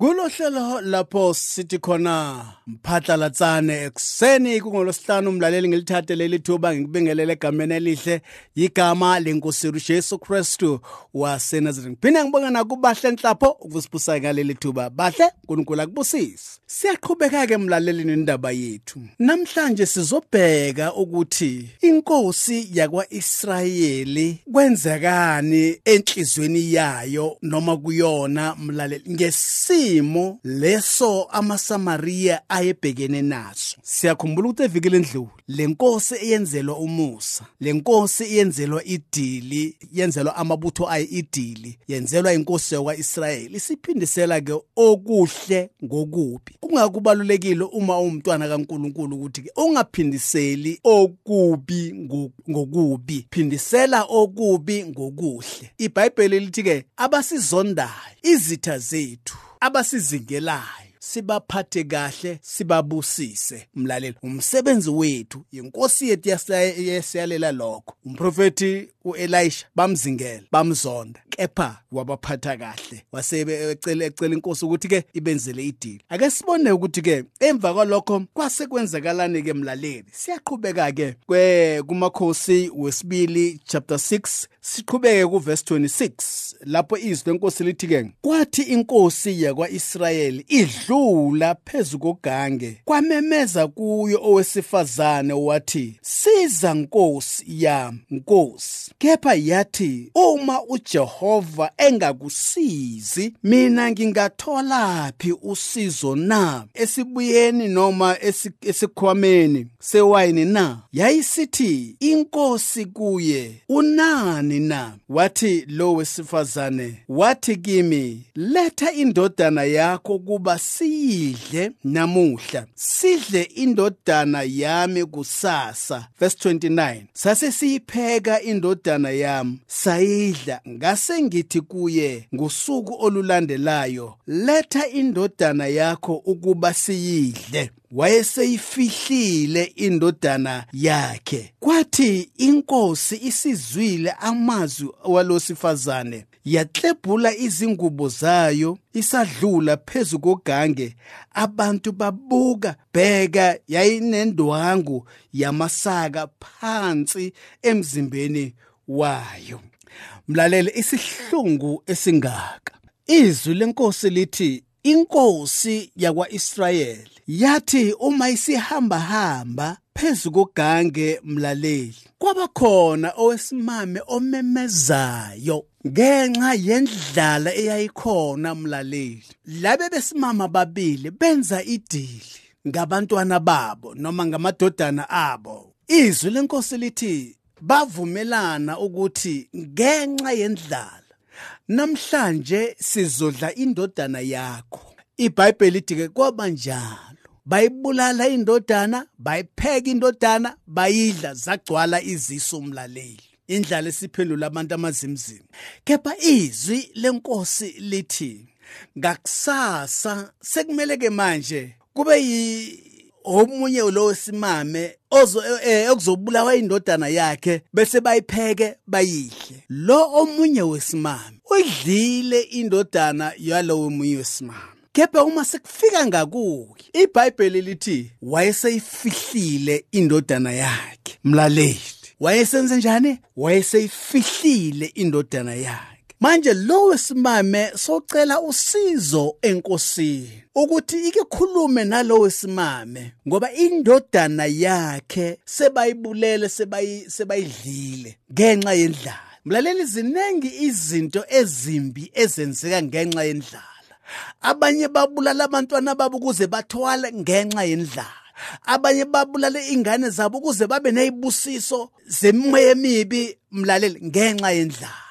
Kulohlelo lapho sithi khona mphatlalatsane ekseni kungolosihlanu umlaleli ngilithathe leli thuba ngikubingelele egameni elihle igama lenkosi Jesu Kristu waseNazareth. Phinde ngibonga nakubahle nhlapho ukusibusa ngaleli thuba. Bahle uNkulunkulu akubusise. Siyaqhubeka ke emlaleli nendaba yethu. Namhlanje sizobheka ukuthi inkosi yakwaIsrayeli kwenzekani enhlizweni yayo noma kuyona mlaleli ngesimo leso amaSamaria ayebhekene naso. Siyakhumbula ukuthi evikele endlule lenkosi eyenzelwa umusa, lenkosi eyenzelwa idili, yenzelwa amabutho ayi idili, yenzelwa inkosi yakwaIsrayeli. Isiphindisela ke okuhle ngokubi. kungakubalulekile uma uwumntwana kaNkuluNkulu ukuthi ke ungaphindiseli okubi ngokubi phindisela okubi ngokuhle iBhayibheli lithi ke abasizondayo izitha zethu abasizingelayo. Sibaphathe kahle sibabusise. Mlaleli umsebenzi wethu inkosi yethu yasiyalela lokho. Umprofeti uElisha bamzingela bamzonda kepha wabaphatha kahle. Wasebecela ecela inkosi ukuthi ke ibenzele idili. Ake sibone ukuthi ke emva kwalokho kwase kwenzakalani ke mlaleli? Siyaqhubeka ke kwe kumakhosi wesibili chapter 6 siqhubeke kuverse 26 lapho izwi lenkosi lithi ke kwathi inkosi yakwaIsrayeli idlula phezukogange kwamemeza kuyo owesifazane wathi siza nkosi yami nkosi. Kepha yathi uma uJehova engakusizi mina ngingatholaphi usizo na? Esibuyeni noma esikhwameni sewayini na? Yayisithi inkosi kuye unani na? Wathi lo wesifazane wathi kimi letha indodana yakho kuba siyidle namuhla. Sidle indodana yami kusasa. Verse 29 sase siyipheka indodana yami sayidla. Ngase ngithi kuye ngosuku olulandelayo letha indodana yakho ukuba siyidle. Wayeseyifihlile indodana yakhe. Kwathi inkosi isizwile amazwi walosifazane yaklebhula izingubo zayo isadlula phezu kogange. Abantu babuka bheka yayinendwangu yamasaka phansi emzimbeni wayo. Mlalele isihlungu esingaka. Izwi lenkosi lithi inkosi yakwaIsrayeli yathi uma isihamba hamba phezu kogange mlaleli kwabakhona owesimame omemezayo ngenxa yendlala eyayikhona mlaleli. Labe besimama babili benza idili ngabantwana babo noma ngamadodana abo. Izwi lenkosi lithi bavumelana ukuthi ngenxa yendlala namhlanje sizodla indodana yakho. iBhayibheli lithi ke kwaba njalo. Bayibulala indodana bayipheka indodana bayidla zagcwala iziso umlaleli indlala esiphendula abantu amazimzimi kepha izwi lenkosi lithi ngakusasa sekumele ke manje kube yi omunye lo wesimame ozo ekuzobulawa indodana yakhe bese bayipheke bayidle. Lo omunye wesimame udlile indodana yalowo omunye wesimame. Kepha uma sekufika ngakuye iBhayibheli lithi wayeseyifihlile indodana yakhe. Mlaleli wayesenze njani? Wayeseyifihlile indodana yakhe. Manje lo wesimame socela usizo enkosini ukuthi ike khulume nalo wesimame ngoba indodana yakhe sebayibulele sebayidlile ngenxa yendlala. Mlaleli zinengi izinto ezimbi ezenzeka ngenxa yendlala. Abanye babulala abantwana babo ukuze bathwale ngenxa yendlala. Abanye babulale ingane zabo ukuze babe nezibusiso zemimoya emibi mlaleli ngenxa yendlala.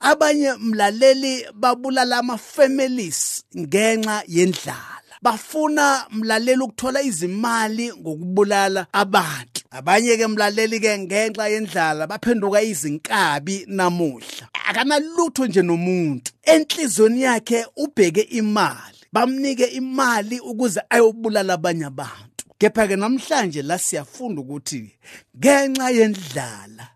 Abanye mlaleli babulala ama-families ngenxa yendlala. Bafuna mlaleli ukuthola izimali ngokubulala abantu abanye ke mlaleli ke ngenxa yendlala baphenduka izinkabi namuhla. Akanalutho nje nomuntu. Enhlizweni yakhe ubheke imali bamnike imali ukuze ayobulala abanye abantu. Kepha ke namhlanje la siyafunda ukuthi ngenxa yendlala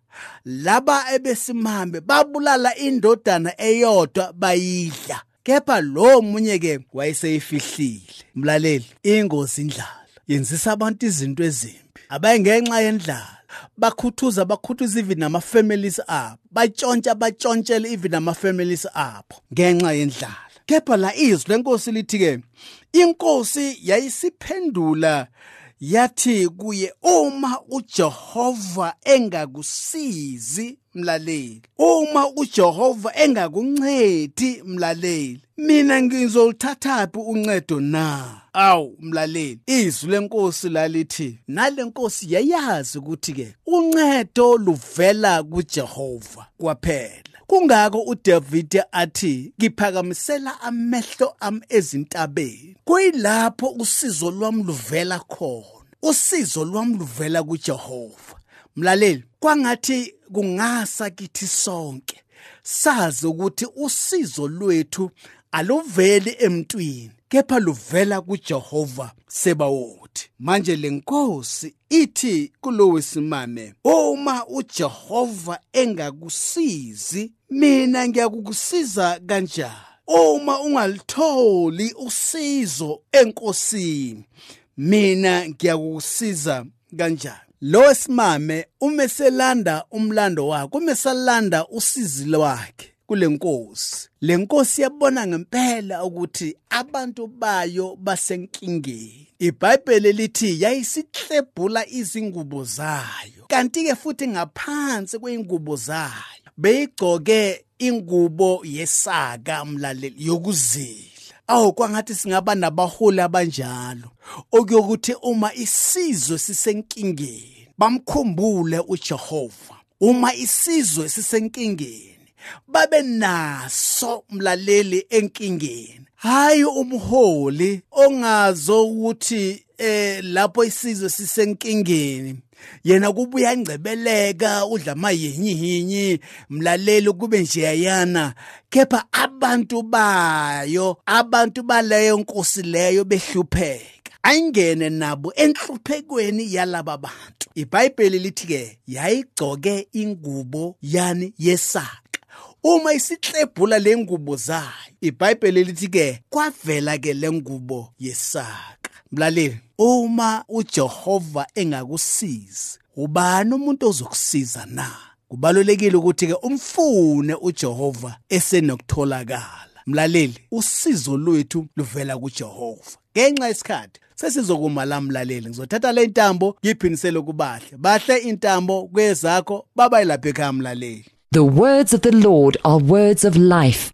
laba ebesimambe babulala indodana eyodwa bayidla. Kepha lo munye ke wayeseyifihlile. Mlaleli ingozi indlala. Yenzisa abantu izinto ezimbi. Abayingenxa yendlala. Bakhuthuza bakhuthuza even nama-families abo. Batshontsha batshontshele even nama-families abo ngenxa yendlala. Kepha la izwi lenkosi lithi-ke inkosi yayisiphendula yathi kuye uma uJehova engakusizi mlaleli. Uma uJehova engakuncedi mlaleli mina ngizolithathaphi uncedo na? Awu mlaleli izwi lenkosi lalithi nalenkosi yayazi ukuthi ke uncedo luvela kuJehova kwaphela. Kungako uDavid athi ngiphakamisela amehlo ami ezintabeni. Kuyilapho usizo lwami luvela khona. Usizo lwami luvela kuJehova. Mlaleli kwangathi kungasa kithi sonke sazi ukuthi usizo lwethu aluveli emntwini kepha luvela kuJehova sebawothi. Manje lenkosi ithi kulowe simame uma uJehova engakusizi mina ngiyakukusiza kanjani? Uma ungalitholi usizo enkosini mina ngiyakusiza kanjani? Lo simame umeselanda umlando wakhe umesalanda usizi lwakhe kulenkosi lenkosi yabona ngempela ukuthi abantu bayo basenkingeni. iBhayibheli lithi yayisihlebhula izingubo zayo kanti ke futhi ngaphansi kweingubo zayo beyigcoke ingubo yesaka mlaleli yokuzila. Awu kwangathi singaba nabaholi abanjalo. Okuyokuthi uma isizwe sisenkingeni bamkhumbule uJehova. Uma isizwe sisenkingeni babe naso mlaleli enkingeni. Hayi umholi ongazo ukuthi eh lapho isizwe sisenkingeni yena kubuya ingcebeleka udla amayenyihinyi mlaleli kube nje yana kepha abantu bayo abantu baleyo nkosi leyo behlupheka. Ayingene nabo enhluphekweni yalaba bantu. iBhayibheli lithi ke yayigcoke ingubo yani yesaka. Uma isihlebhula lengubo zayo iBhayibheli lithi ke kwavela ke lengubo yesaka. Mlaleli uma uJehova engakusizi ubani umuntu ozokusiza na? Kubalulekile ukuthi ke umfune uJehova esenokutholakala. Mlaleli usizo lwethu luvela kuJehova. Ngenxa yesikhathi sesizokuma la mlaleli. Ngizothatha le ntambo ngiphinisele kubahle. Bahle intambo kwezakho baba ilapha ekhaya mlaleli. The words of the Lord are words of life.